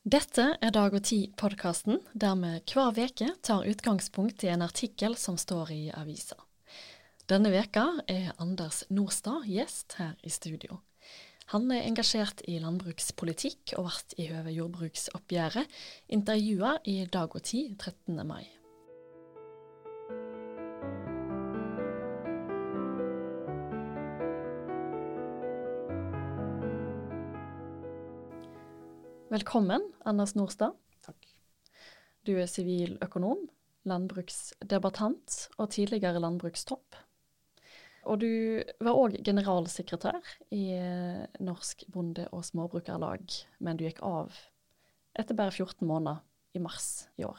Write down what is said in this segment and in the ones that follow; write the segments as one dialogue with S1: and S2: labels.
S1: Dette er Dag og Tid-podkasten, der vi hver veke tar utgangspunkt i en artikkel som står i avisa. Denne veka er Anders Nordstad gjest her i studio. Han er engasjert i landbrukspolitikk og ble i høve jordbruksoppgjøret intervjua i Dag og Tid 13. mai. Velkommen, Anders Snorstad.
S2: Takk.
S1: Du er siviløkonom, landbruksdebattant og tidligere landbrukstopp. Og du var òg generalsekretær i eh, Norsk bonde- og småbrukerlag, men du gikk av etter bare 14 måneder i mars i år.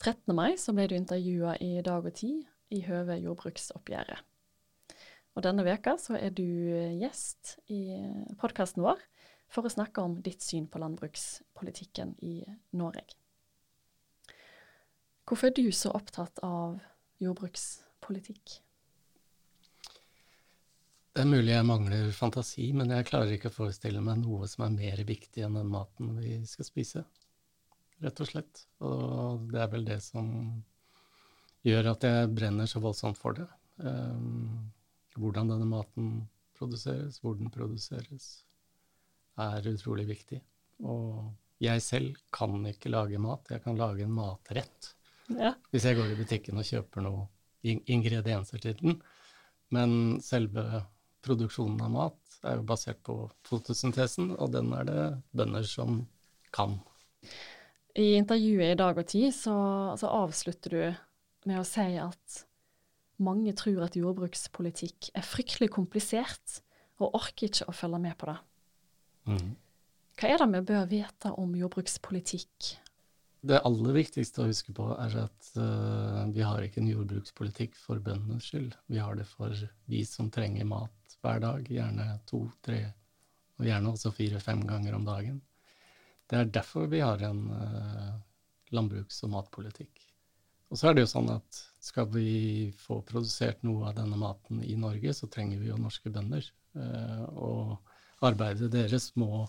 S1: 13. mai så ble du intervjua i Dag og Tid i høve jordbruksoppgjøret. Og denne veka så er du gjest i podkasten vår for å snakke om ditt syn på landbrukspolitikken i Norge. Hvorfor er du så opptatt av jordbrukspolitikk?
S2: Det er mulig jeg mangler fantasi, men jeg klarer ikke å forestille meg noe som er mer viktig enn den maten vi skal spise, rett og slett. Og det er vel det som gjør at jeg brenner så voldsomt for det. Um, hvordan denne maten produseres, hvor den produseres, er utrolig viktig. Og jeg selv kan ikke lage mat. Jeg kan lage en matrett
S1: Ja.
S2: hvis jeg går i butikken og kjøper noe ingredienser til den. Men selve produksjonen av mat er jo basert på fotosyntesen, og den er det bønder som kan.
S1: I intervjuet i Dag og Tid så, så avslutter du med å si at mange tror at jordbrukspolitikk er fryktelig komplisert, og orker ikke å følge med på det.
S2: Mhm.
S1: Hva er det vi bør vite om jordbrukspolitikk?
S2: Det aller viktigste å huske på er at uh, vi har ikke en jordbrukspolitikk for bøndenes skyld. Vi har det for vi som trenger mat hver dag, gjerne to, tre, og gjerne også fire-fem ganger om dagen. Det er derfor vi har en uh, landbruks- og matpolitikk. Og så er det jo sånn at skal vi få produsert noe av denne maten i Norge, så trenger vi jo norske bønder. Uh, og arbeidet deres må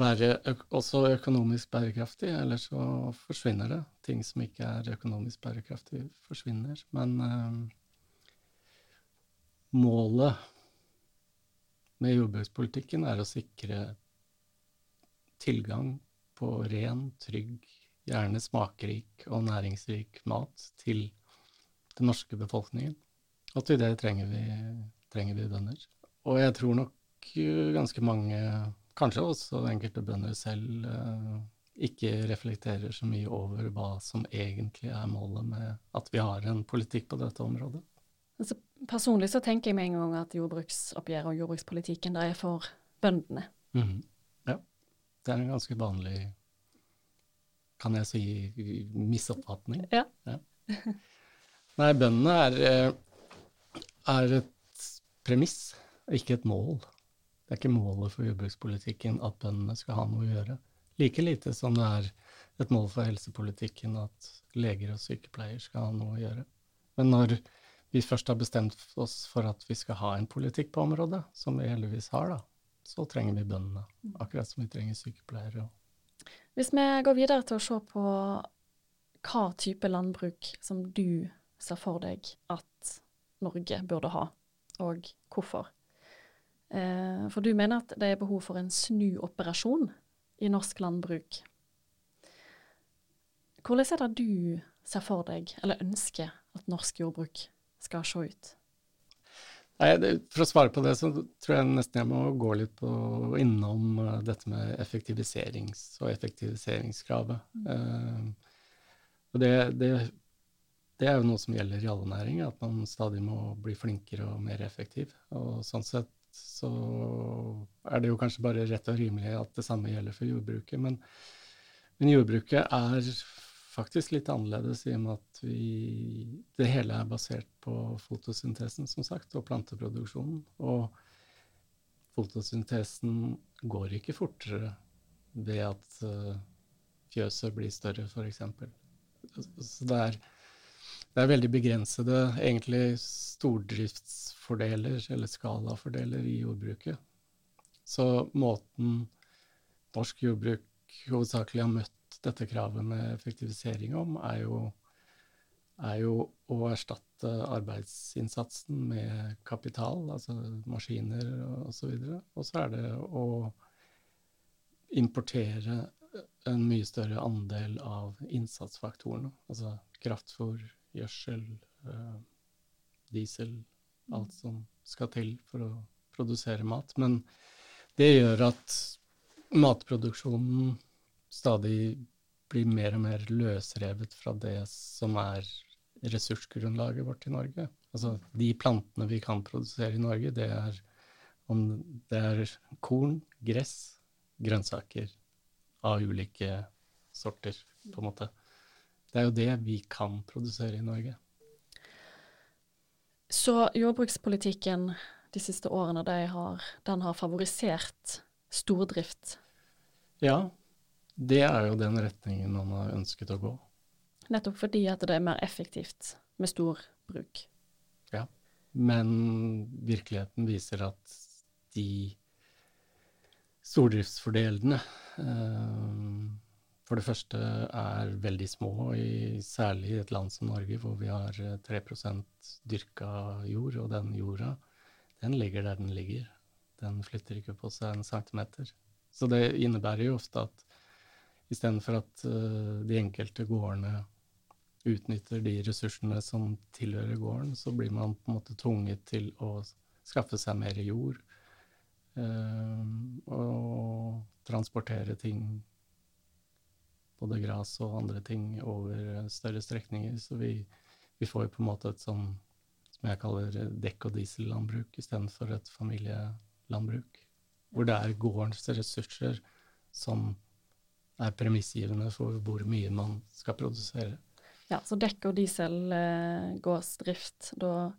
S2: være også økonomisk bærekraftig, eller så forsvinner det. Ting som ikke er økonomisk bærekraftig, forsvinner. Men eh, målet med jordbrukspolitikken er å sikre tilgang på ren, trygg, gjerne smakrik og næringsrik mat til den norske befolkningen. Og til det trenger vi, trenger vi bønder. Og jeg tror nok ganske mange, kanskje også enkelte bønder selv, eh, ikke reflekterer så mye over hva som egentlig er målet med at vi har en politikk på dette området.
S1: Altså, personlig så tenker jeg med en gang at jordbruksoppgjøret og jordbrukspolitikken der er for bøndene.
S2: Mhm. Ja. Det er en ganske vanlig, kan jeg si, misoppfatning.
S1: Ja.
S2: Nei, bøndene er, eh, er et premiss, ikke et mål. Det er ikke målet for jordbrukspolitikken at bøndene skal ha noe å gjøre. Like lite som det er et mål for helsepolitikken at leger og sykepleier skal ha noe å gjøre. Men når vi først har bestemt oss for at vi skal ha en politikk på området, som vi heldigvis har, da, så trenger vi bøndene. Akkurat som vi trenger sykepleiere.
S1: Hvis vi går videre til å se på hva type landbruk som du ser for deg at Norge burde ha, og hvorfor. Eh, for du mener at det er behov for en snuoperasjon i norsk landbruk. Hvordan er det du ser for deg, eller ønsker, at norsk jordbruk skal se ut?
S2: Nei, For å svare på det, så tror jeg nesten jeg må gå litt på, innom uh, dette med effektiviserings- og effektiviseringskravet. Uh, og det, det, det, er jo noe som gjelder i alle næringer, at man stadig må bli flinkere og mer effektiv. Og sånn sett så er det jo kanskje bare rett og rimelig at det samme gjelder for jordbruket. Men, men jordbruket er faktisk litt annerledes i og med at vi, det hele er basert på fotosyntesen, som sagt, og planteproduksjonen. Og fotosyntesen går ikke fortere ved at uh, fjøset blir større, f.eks. Så det er, det er veldig begrensede egentlig stordriftsfordeler, eller skalafordeler, i jordbruket. Så måten norsk jordbruk hovedsakelig har møtt dette kravet med effektivisering om, er jo, er jo å erstatte arbeidsinnsatsen med kapital, altså maskiner osv. Og så er det å importere en mye større andel av innsatsfaktorene. Altså kraftfôr, gjødsel, eh, diesel, alt som skal til for å produsere mat. Men det gjør at matproduksjonen stadig blir mer og mer løsrevet fra det som er ressursgrunnlaget vårt i Norge. Altså de plantene vi kan produsere i Norge, det er, det er korn, gress, grønnsaker av ulike sorter, på en måte. Det er jo det vi kan produsere i Norge.
S1: Så jordbrukspolitikken de siste årene, de har, den har favorisert stordrift?
S2: Ja, det er jo den retningen man har ønsket å gå.
S1: Nettopp fordi at det er mer effektivt med stor bruk.
S2: Ja, men virkeligheten viser at de stordriftsfordelene eh, for det første er veldig små, i, særlig i et land som Norge, hvor vi har 3 eh, dyrka jord, og den jorda, den ligger der den ligger. Den flytter ikke på seg en centimeter. Så det innebærer jo ofte at istedenfor at uh, de enkelte gårdene utnytter de ressursene som tilhører gården, så blir man på en måte tvunget til å skaffe seg mer jord. Uh, og transportere ting, både gras og andre ting, over større strekninger. Så vi, vi får jo på en måte et sånn som jeg kaller dekk- og diesellandbruk istedenfor et familielandbruk hvor det er gårdens ressurser som er premissgivende for hvor mye man skal produsere.
S1: Ja, så dekk og dieselgårdsdrift, eh, da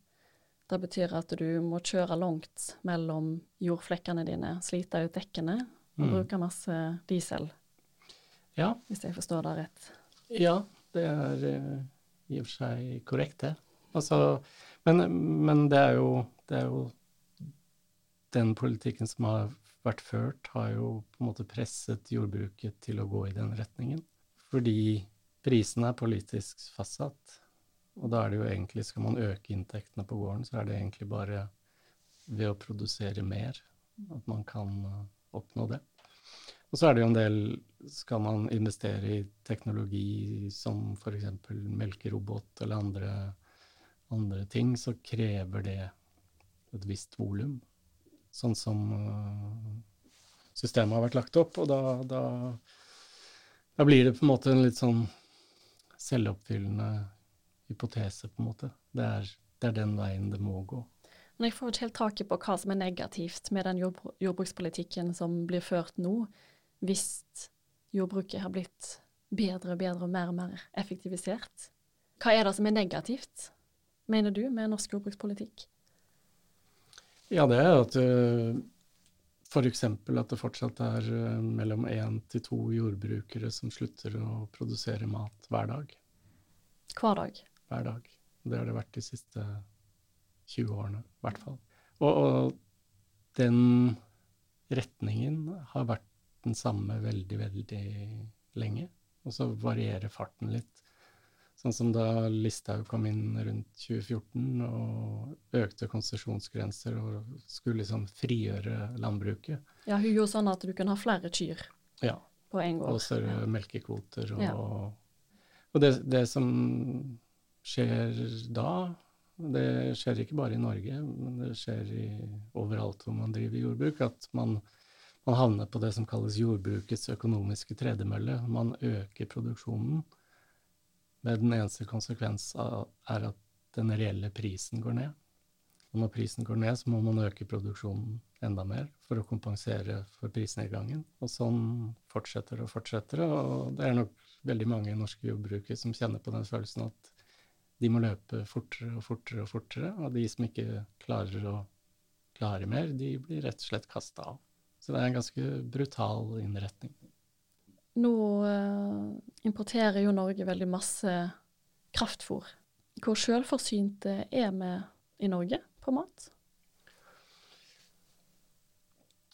S1: det betyr at du må kjøre langt mellom jordflekkene dine, slite ut dekkene og mm. bruke masse diesel.
S2: Ja.
S1: Hvis jeg forstår det rett.
S2: Ja, det er uh, i og for seg korrekt, det. Altså, men, men det, er jo, det er jo den politikken som har vært ført, har jo på en måte presset jordbruket til å gå i den retningen. Fordi prisene er politisk fastsatt. Og da er det jo egentlig, skal man øke inntektene på gården, så er det egentlig bare ved å produsere mer at man kan uh, oppnå det. Og så er det jo en del Skal man investere i teknologi som f.eks. melkerobot eller andre, andre ting, så krever det et visst volum sånn som uh, systemet har vært lagt opp. Og da, da, da, blir det på en måte en litt sånn selvoppfyllende hypotese, på en måte. Det er, det er den veien det må gå.
S1: Men jeg får ikke helt taket på hva som er negativt med den jordbrukspolitikken som blir ført nå, hvis jordbruket har blitt bedre og bedre og mer og mer effektivisert. Hva er det som er negativt, mener du, med norsk jordbrukspolitikk?
S2: Ja, det er at uh, f.eks. at det fortsatt er uh, mellom én til to jordbrukere som slutter å produsere mat hver dag.
S1: Hver dag?
S2: Hver dag. Det har det vært de siste 20 årene, i hvert fall. Og, og, den retningen har vært den samme veldig, veldig lenge. Og så varierer farten litt. Sånn som da Listhaug kom inn rundt 2014 og økte konsesjonsgrenser og skulle liksom frigjøre landbruket.
S1: Ja, hun gjorde sånn at du kunne ha flere kyr
S2: ja.
S1: på en gård.
S2: Og større
S1: ja.
S2: melkekvoter. Og, ja. og det, det, som skjer da, det skjer ikke bare i Norge, men det skjer i, overalt hvor man driver jordbruk, at man, man havner på det som kalles jordbrukets økonomiske tredemølle. Man øker produksjonen med den eneste konsekvens er at den reelle prisen går ned. Og når prisen går ned, så må man øke produksjonen enda mer for å kompensere for prisnedgangen. Og sånn fortsetter og fortsetter Og det er nok veldig mange norske jordbrukere som kjenner på den følelsen at de må løpe fortere og fortere og fortere. Og de som ikke klarer å klare mer, de blir rett og slett kasta av. Så det er en ganske brutal innretning.
S1: Nå uh, importerer jo Norge veldig masse kraftfôr. Hvor sjølforsynte er vi i Norge på mat?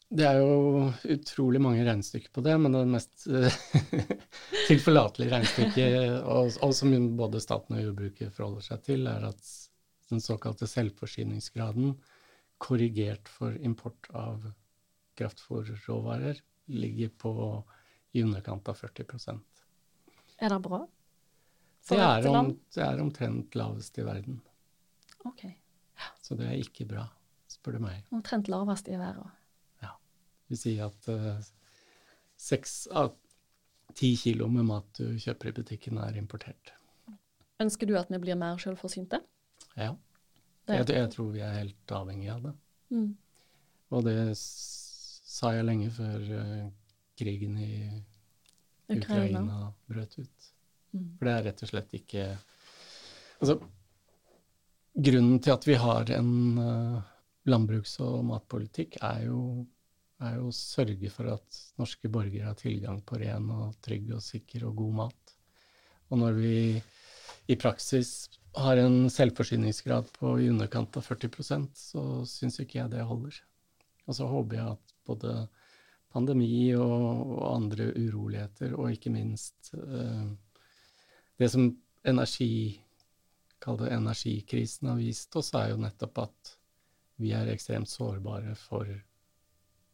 S2: Det er jo utrolig mange regnestykker på det, men det mest tilforlatelige regnestykket, og, og, som både staten og jordbruket forholder seg til, er at den såkalte selvforsyningsgraden, korrigert for import av kraftfôrråvarer, ligger på i underkant av 40%
S1: Er det bra?
S2: Det er, om, det er, omtrent lavest i verden.
S1: Ok.
S2: Ja. Så det er ikke bra, spør du meg.
S1: Omtrent lavest i verden Ja.
S2: vil si at uh, av ti kilo med mat du kjøper i butikken, er importert.
S1: Ønsker du at vi blir mer selvforsynte?
S2: Ja. Jeg, jeg, tror vi er helt avhengig av det. Mm. Og det sa jeg lenge før uh, krigen i Ukraina, Ukraina brøt ut. Mm. For det er rett og slett ikke Altså, grunnen til at vi har en uh, landbruks- og matpolitikk, er jo er jo å sørge for at norske borgere har tilgang på ren og trygg og sikker og god mat. Og når vi i praksis har en selvforsyningsgrad på i underkant av 40% så syns ikke jeg det holder. Og så håper jeg at både pandemi og, og andre uroligheter, og ikke minst eh, det som energi, energikrisen har vist oss, er jo nettopp at vi er ekstremt sårbare for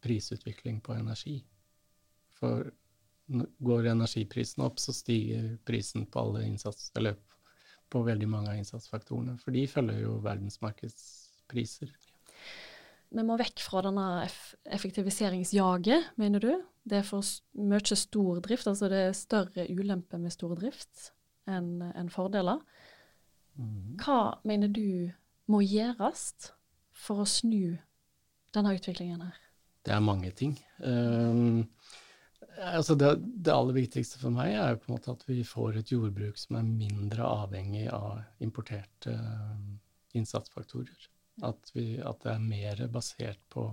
S2: prisutvikling på energi. For går energiprisen opp, så stiger prisen på alle innsats, eller på veldig mange av innsatsfaktorene. For de følger jo verdensmarkedspriser.
S1: Vi må vekk fra denne effektiviseringsjaget, mener du? Det er for mye stordrift, altså det er større ulemper med stordrift enn en fordeler. Mm. Hva mener du må gjøres for å snu denne utviklingen her?
S2: Det er mange ting. Um, altså det, det, aller viktigste for meg er jo på en måte at vi får et jordbruk som er mindre avhengig av importerte um, innsatsfaktorer. At, vi, at, det er mer basert på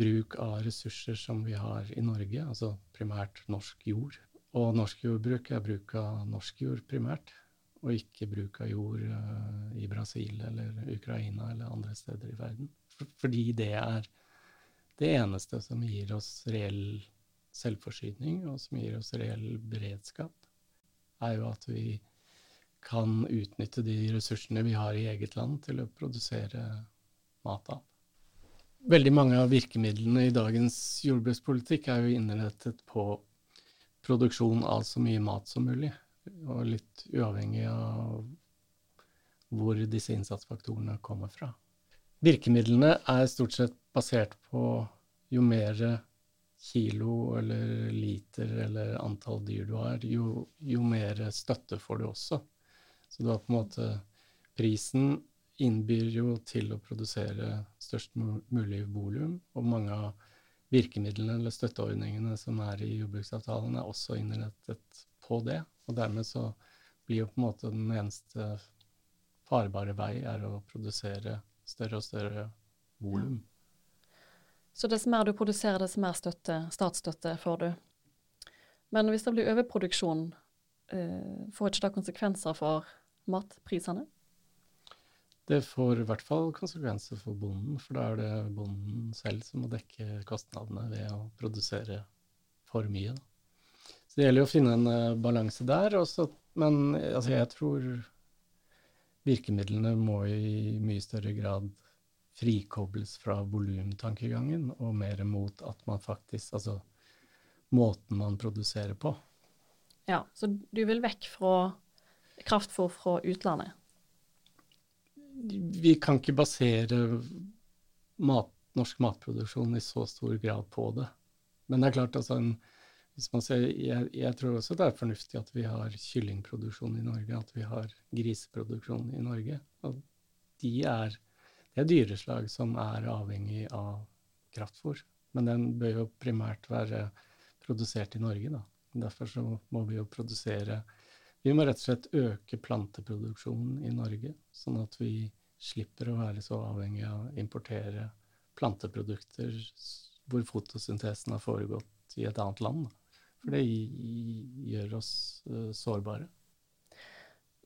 S2: bruk av ressurser som vi har i Norge, altså primært norsk jord. Og norsk jordbruk er bruk av norsk jord primært, og ikke bruk av jord uh, i Brasil eller Ukraina eller andre steder i verden. For, fordi det er det eneste som gir oss reell selvforsyning, og som gir oss reell beredskap, er jo at vi kan utnytte de ressursene vi har i eget land, til å produsere mat av. Veldig mange av virkemidlene i dagens jordbrukspolitikk er jo innrettet på produksjon av så mye mat som mulig, og litt uavhengig av hvor disse innsatsfaktorene kommer fra. Virkemidlene er stort sett basert på jo mer kilo eller liter eller antall dyr du har, jo, jo mer støtte får du også. Så det var på en måte Prisen innbyr jo til å produsere størst mulig volum, og mange av virkemidlene eller støtteordningene som er i jordbruksavtalen, er også innrettet på det. Og dermed så blir jo på en måte den eneste farbare vei er å produsere større og større volum.
S1: Så dess mer du produserer, dess mer støtte, statsstøtte får du. Men hvis det blir overproduksjon, eh, får ikke det konsekvenser for matprisene?
S2: Det får i hvert fall konsekvenser for bonden, for da er det bonden selv som må dekke kostnadene ved å produsere for mye. Da. Så det gjelder å finne en uh, balanse der. Også, men altså, jeg tror virkemidlene må i mye større grad frikobles fra volumtankegangen og mer mot at man faktisk Altså måten man produserer på.
S1: Ja, så du vil vekk fra kraftfôr fra utlandet?
S2: Vi kan ikke basere mat, norsk matproduksjon i så stor grad på det. Men det er klart, altså en, ser, jeg, jeg, tror også det er fornuftig at vi har kyllingproduksjon i Norge, at vi har griseproduksjon i Norge. Og de er det er dyreslag som er avhengig av kraftfôr. Men den bør jo primært være produsert i Norge, da. Derfor så må vi jo produsere Vi må rett og slett øke planteproduksjonen i Norge, sånn at vi slipper å være så avhengig av å importere planteprodukter hvor fotosyntesen har foregått i et annet land. For det gjør oss uh, sårbare.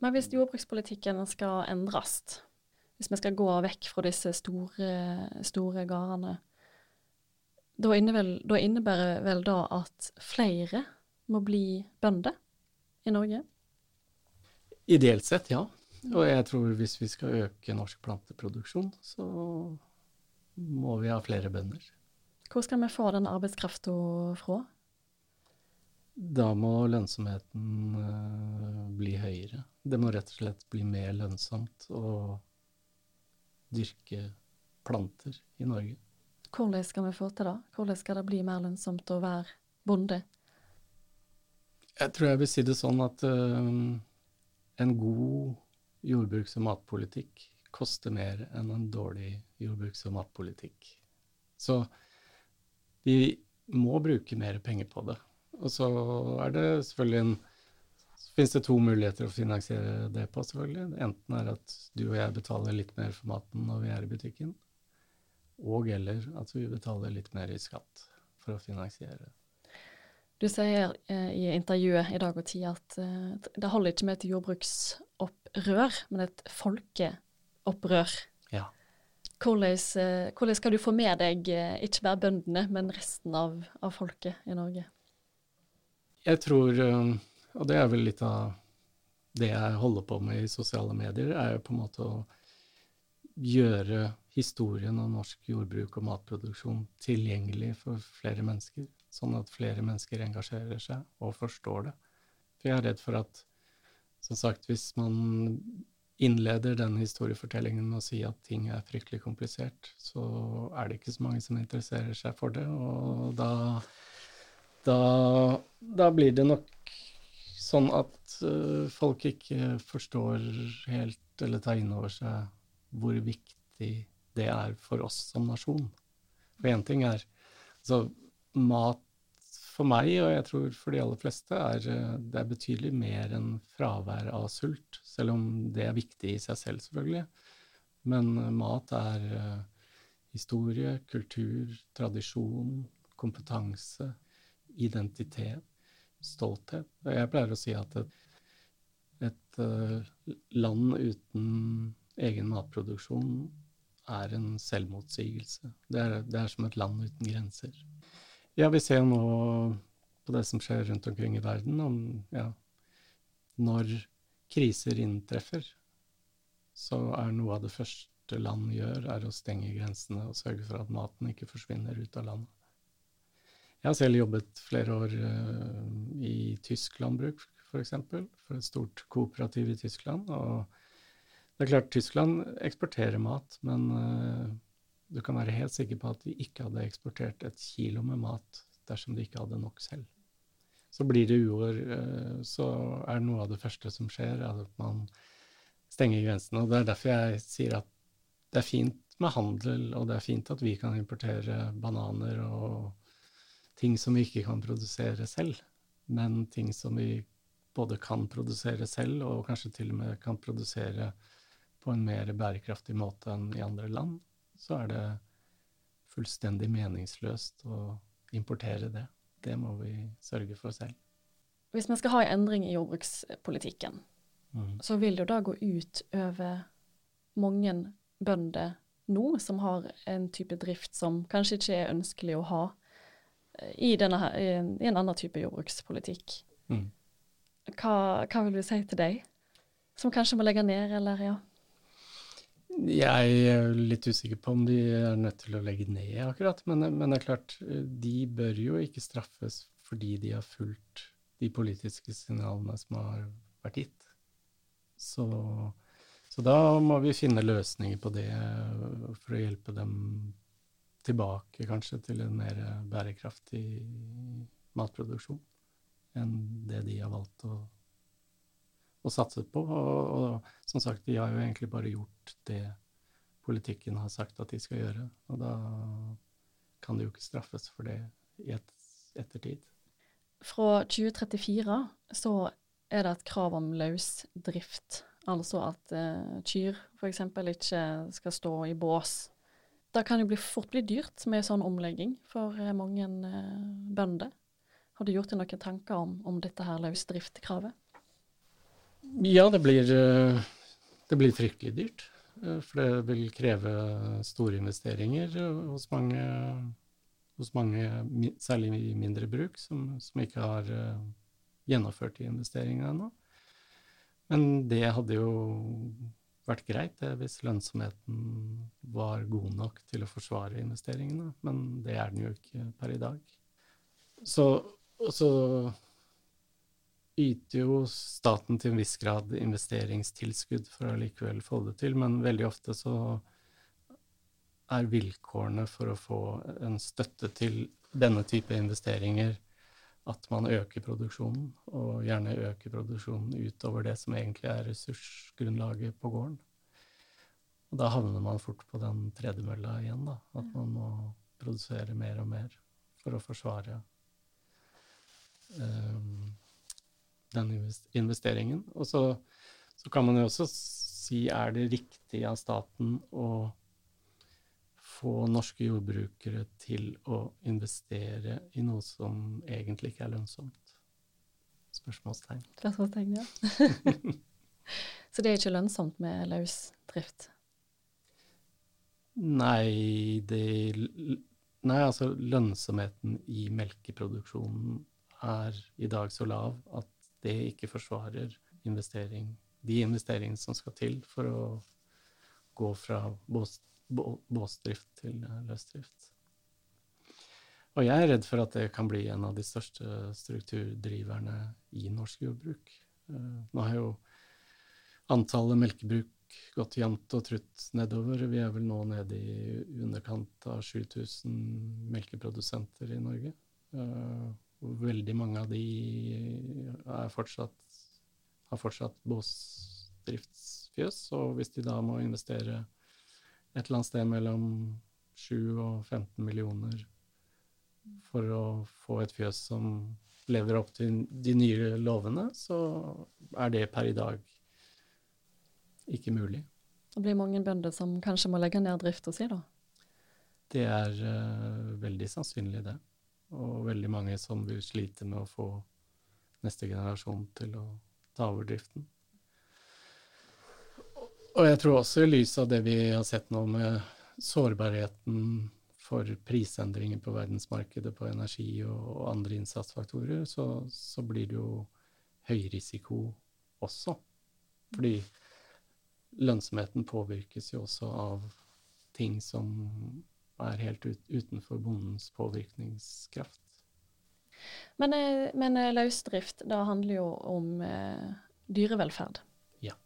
S1: Men hvis jordbrukspolitikken skal endres, hvis vi skal gå vekk fra disse store, store gårdene, Da, innebærer vel da at flere må bli bønder i Norge?
S2: Ideelt sett, ja. Og jeg tror hvis vi skal øke norsk planteproduksjon, så må vi ha flere bønder.
S1: Hvor skal vi få den arbeidskrafta fra?
S2: Da må lønnsomheten uh, bli høyere. Det må rett og slett bli mer lønnsomt å dyrke planter i Norge.
S1: Hvordan skal vi få til det? Hvordan skal det bli mer lønnsomt å være bonde?
S2: Jeg tror jeg vil si det sånn at uh, en god jordbruks- og matpolitikk koster mer enn en dårlig jordbruks- og matpolitikk. Så vi må bruke mer penger på det. Og så er det selvfølgelig en så finnes det to muligheter å finansiere det på, selvfølgelig. Enten er at du og jeg betaler litt mer for maten når vi er i butikken, og eller at vi betaler litt mer i skatt for å finansiere.
S1: Du sier eh, i intervjuet i Dag og Tid at eh, det holder ikke med et jordbruksopprør, men et folkeopprør.
S2: Ja.
S1: Hvordan, eh, hvordan skal du få med deg ikke bare bøndene, men resten av, av folket i Norge?
S2: Jeg tror, og det er vel litt av det jeg holder på med i sosiale medier, er jo på en måte å gjøre historien om norsk jordbruk og matproduksjon tilgjengelig for flere mennesker, sånn at flere mennesker engasjerer seg og forstår det. For jeg er redd for at, som sagt, hvis man innleder den historiefortellingen med å si at ting er fryktelig komplisert, så er det ikke så mange som interesserer seg for det, og da, da, da blir det nok sånn at uh, folk ikke forstår helt eller tar inn over seg hvor viktig det er for oss som nasjon. For én ting er altså mat for meg, og jeg tror for de aller fleste, er det er betydelig mer enn fravær av sult, selv om det er viktig i seg selv, selvfølgelig. Men mat er uh, historie, kultur, tradisjon, kompetanse, identitet, stolthet. Jeg pleier å si at et, et land uten egen matproduksjon er en selvmotsigelse. Det er, det er som et land uten grenser. Ja, vi ser nå på det som skjer rundt omkring i verden, om ja, når kriser inntreffer, så er noe av det første land gjør, er å stenge grensene og sørge for at maten ikke forsvinner ut av landet. Jeg har selv jobbet flere år uh, i tysk landbruk, f.eks., for, eksempel, for et stort kooperativ i Tyskland. og det er klart, Tyskland eksporterer mat, men uh, du kan være helt sikker på at de ikke hadde eksportert et kilo med mat dersom de ikke hadde nok selv. Så blir det uår, uh, så er noe av det første som skjer, at man stenger grensene. Og det er derfor jeg sier at det er fint med handel, og det er fint at vi kan importere bananer og ting som vi ikke kan produsere selv, men ting som vi både kan produsere selv, og kanskje til og med kan produsere på en mer bærekraftig måte enn i andre land, så er det fullstendig meningsløst å importere det. Det må vi sørge for selv.
S1: Hvis vi skal ha en endring i jordbrukspolitikken, mm. så vil det jo da gå ut over mange bønder nå som har en type drift som kanskje ikke er ønskelig å ha i, denne, i en annen type jordbrukspolitikk. Mm. Hva, hva, vil du si til deg, som kanskje må legge ned, eller ja?
S2: Jeg er litt usikker på om de er nødt til å legge ned akkurat, men, men det er klart, de bør jo ikke straffes fordi de har fulgt de politiske signalene som har vært gitt. Så, så da må vi finne løsninger på det for å hjelpe dem tilbake kanskje til en mer bærekraftig matproduksjon enn det de har valgt å, å satset på. Og, og, som sagt, de har jo egentlig bare gjort det politikken har sagt at de skal gjøre. Og da kan de jo ikke straffes for det i et, ettertid.
S1: Fra 2034 så er det et krav om løs drift. Altså at eh, kyr f.eks. ikke skal stå i bås Da kan jo bli, fort bli dyrt med sånn omlegging for eh, mange eh, bønder. Har du gjort deg noen tanker om, om dette her løsdriftkravet?
S2: Ja, det blir, eh, det blir fryktelig dyrt. For det vil kreve store investeringer hos mange hos mange, særlig mindre bruk, som, som ikke har uh, gjennomført de investeringene ennå. Men det hadde jo vært greit det, hvis lønnsomheten var god nok til å forsvare investeringene, men det er den jo ikke per i dag. Så, så yter jo staten til en viss grad investeringstilskudd for å likevel få det til, men veldig ofte så er vilkårene for å få en støtte til denne type investeringer at man øker produksjonen, og gjerne øker produksjonen utover det som egentlig er ressursgrunnlaget på gården. Og da havner man fort på den tredemølla igjen, da. At man må produsere mer og mer for å forsvare um, den investeringen. Og så, så, kan man jo også si er det riktig av staten å få norske jordbrukere til å investere i noe som egentlig ikke er lønnsomt? Spørsmålstegn.
S1: Spørsmålstegn, ja. så det er ikke lønnsomt med løsdrift?
S2: Nei, det Nei, altså lønnsomheten i melkeproduksjonen er i dag så lav at det ikke forsvarer investering, de investeringene som skal til for å gå fra bås, båsdrift til eh, løsdrift. Og jeg er redd for at det kan bli en av de største strukturdriverne i norsk jordbruk. Eh, nå har jo antallet melkebruk gått jevnt og trutt nedover. Vi er vel nå nede i underkant av 7000 melkeprodusenter i Norge. Veldig mange av de fortsatt, har fortsatt båsdriftsfjøs. Og hvis de da må investere et eller annet sted mellom 7 og 15 millioner for å få et fjøs som lever opp til de nye lovene, så er det per i dag ikke mulig.
S1: Det blir mange bønder som kanskje må legge ned drifta si, da?
S2: Det er uh, veldig sannsynlig, det og veldig mange som vil slite med å få neste generasjon til å ta over driften. Og jeg tror også i lys av det vi har sett nå med sårbarheten for prisendringer på verdensmarkedet på energi og, andre innsatsfaktorer, så, så, blir det jo høy risiko også. Fordi lønnsomheten påvirkes jo også av ting som er helt ut, utenfor bondens påvirkningskraft.
S1: Men, eh, men eh, løsdrift, det handler jo om eh, dyrevelferd.
S2: Ja.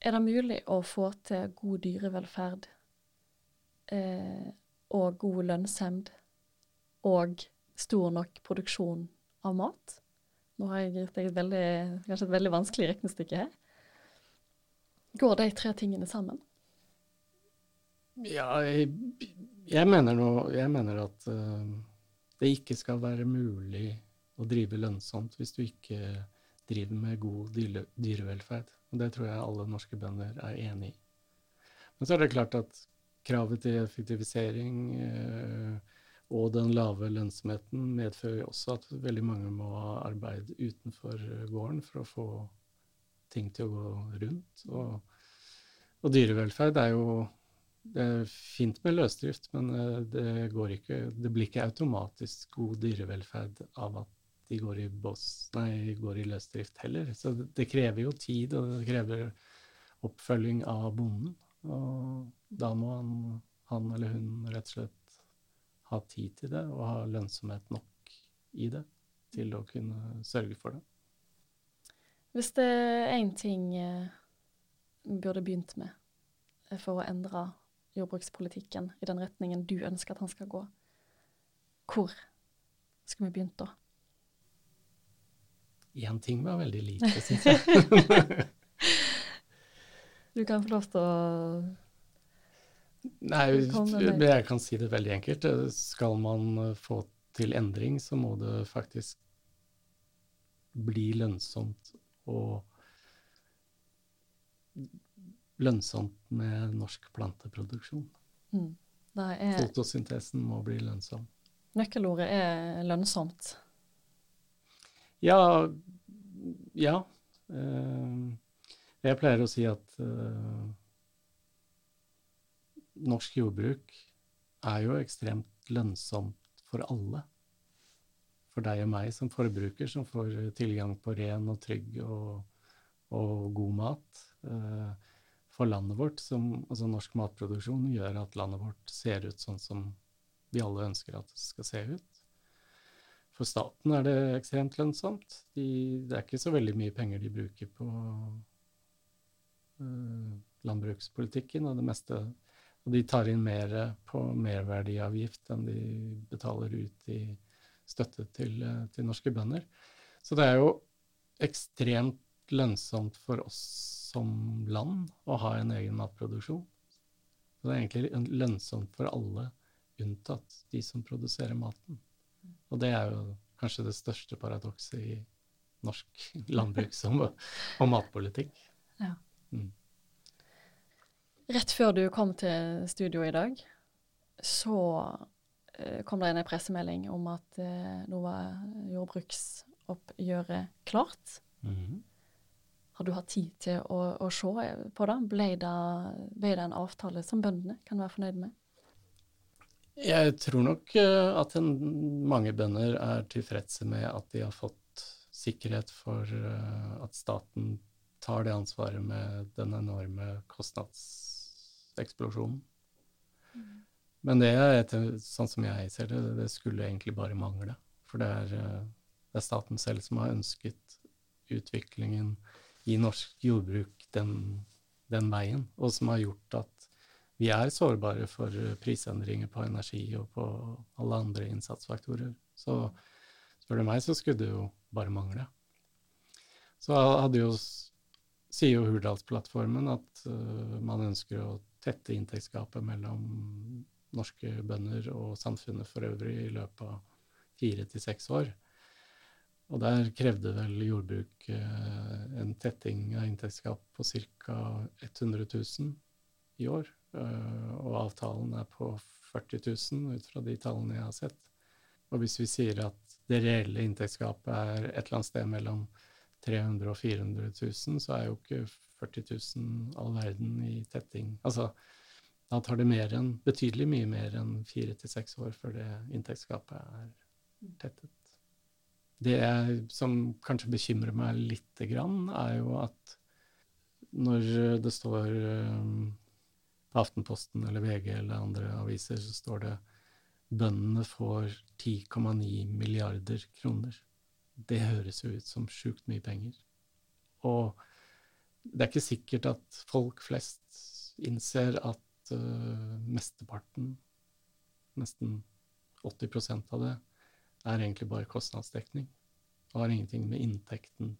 S1: Er det mulig å få til god dyrevelferd eh, og god lønnshemd og stor nok produksjon av mat? Nå har jeg gitt deg et veldig, kanskje et veldig vanskelig regnestykke her. Går de tre tingene sammen?
S2: Ja, jeg, jeg, mener, noe, jeg mener, at uh, det ikke skal være mulig å drive lønnsomt hvis du ikke driver med god dyre, dyrevelferd. Og det tror jeg alle norske bønder er enig i. Men så er det klart at kravet til effektivisering uh, og den lave lønnsomheten medfører også at veldig mange må ha arbeid utenfor gården for å få ting til å gå rundt. Og, og dyrevelferd er jo det er fint med løsdrift, men eh, det, ikke, det, blir ikke automatisk god dyrevelferd av at de går i, boss, nei, går i løsdrift heller. Så det, det, krever jo tid, og det krever oppfølging av bonden. Og da må han, han eller hun rett og slett ha tid til det, og ha lønnsomhet nok i det til å kunne sørge for det.
S1: Hvis det er én ting eh, burde begynt med for å endre jordbrukspolitikken i den retningen du ønsker at han skal gå, hvor skulle vi begynt da?
S2: Én ting var veldig lite, syns jeg.
S1: du kan få lov til å
S2: Nei, jeg kan si det veldig enkelt. Skal man få til endring, så må det faktisk bli lønnsomt og lønnsomt med norsk planteproduksjon. Mm. Er... Fotosyntesen må bli lønnsom.
S1: Nøkkelordet er lønnsomt.
S2: Ja. Ja. Uh, jeg pleier å si at uh, norsk jordbruk er jo ekstremt lønnsomt for alle. For deg og meg som forbruker, som får tilgang på ren og trygg og, og god mat. Eh, for landet vårt, som, altså norsk matproduksjon, gjør at landet vårt ser ut sånn som vi alle ønsker at det skal se ut. For staten er det ekstremt lønnsomt. De, det er ikke så veldig mye penger de bruker på uh, landbrukspolitikken, og det meste Og de tar inn mer på merverdiavgift enn de betaler ut i støtte til, uh, til norske bønder. Så det er jo ekstremt lønnsomt for oss som land å ha en egen matproduksjon. Så det er egentlig lønnsomt for alle, unntatt de som produserer maten. Og det er jo kanskje det største paradokset i norsk landbruks- og, og matpolitikk.
S1: Ja. Mm. Rett før du kom til studio i dag, så uh, kom det inn en pressemelding om at uh, nå var jordbruksoppgjøret klart. Mm -hmm. Har du hatt tid til å, å se på det? Ble, det? ble det en avtale som bøndene kan være fornøyd med?
S2: Jeg tror nok eh, at en, mange bønder er tilfredse med at de har fått sikkerhet for uh, at staten tar det ansvaret med den enorme kostnadseksplosjonen. Mm. Men det er, sånn som jeg ser det, det skulle egentlig bare mangle. For det er, det er staten selv som har ønsket utviklingen i norsk jordbruk den, den veien, og som har gjort at vi er sårbare for prisendringer på energi og på alle andre innsatsfaktorer. Så spør du meg, så skulle det jo bare mangle. Så hadde jo, sier jo Hurdalsplattformen at uh, man ønsker å tette inntektsgapet mellom norske bønder og samfunnet for øvrig i løpet av fire til seks år. Og der krevde vel jordbruk uh, en tetting av inntektsgap på ca. 100 000 i år. Eh, og avtalen er på 40 000 ut fra de tallene jeg har sett. Og hvis vi sier at det reelle inntektsgapet er et eller annet sted mellom 300 000 og 400 000, så er jo ikke 40 000 all verden i tetting. Altså, da tar det mer enn, betydelig mye mer enn fire til seks år før det inntektsgapet er tettet. Det som kanskje bekymrer meg lite grann, er jo at når det står på Aftenposten eller VG eller andre aviser, så står det bøndene får 10,9 milliarder kroner. Det høres jo ut som sjukt mye penger. Og det er ikke sikkert at folk flest innser at uh, mesteparten, nesten 80% av det, er egentlig bare kostnadsdekning. Og har ingenting med inntekten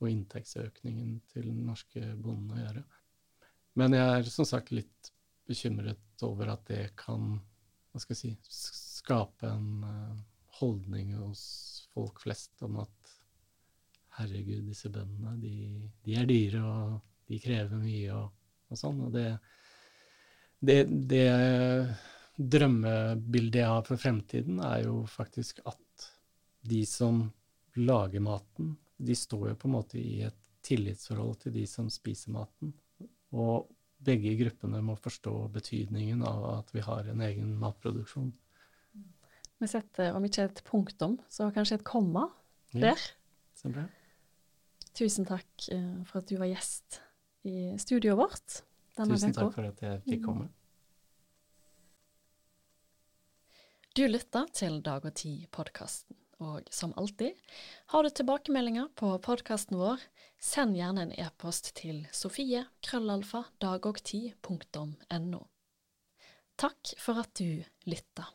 S2: og inntektsøkningen til den norske bonden å gjøre. Men jeg er som sagt litt bekymret over at det kan hva skal jeg si, skape en uh, holdning hos folk flest om at herregud, disse bøndene, de, de er dyre, og de krever mye, og, og sånn. Og det, det, det drømmebildet jeg har for fremtiden, er jo faktisk at de som lager maten, de står jo på en måte i et tillitsforhold til de som spiser maten. Og begge gruppene må forstå betydningen av at vi har en egen matproduksjon.
S1: Vi setter, om ikke et punktum, så kanskje et komma der. Ja. Tusen takk eh, for at du var gjest i studioet vårt.
S2: Tusen takk for at jeg fikk mm. komme.
S1: Du lytter til Dag og Tid-podkasten. Og som alltid, har du tilbakemeldinger på podkasten vår, send gjerne en e-post til sofie krøllalfa dagogti.no. Takk for at du lytta.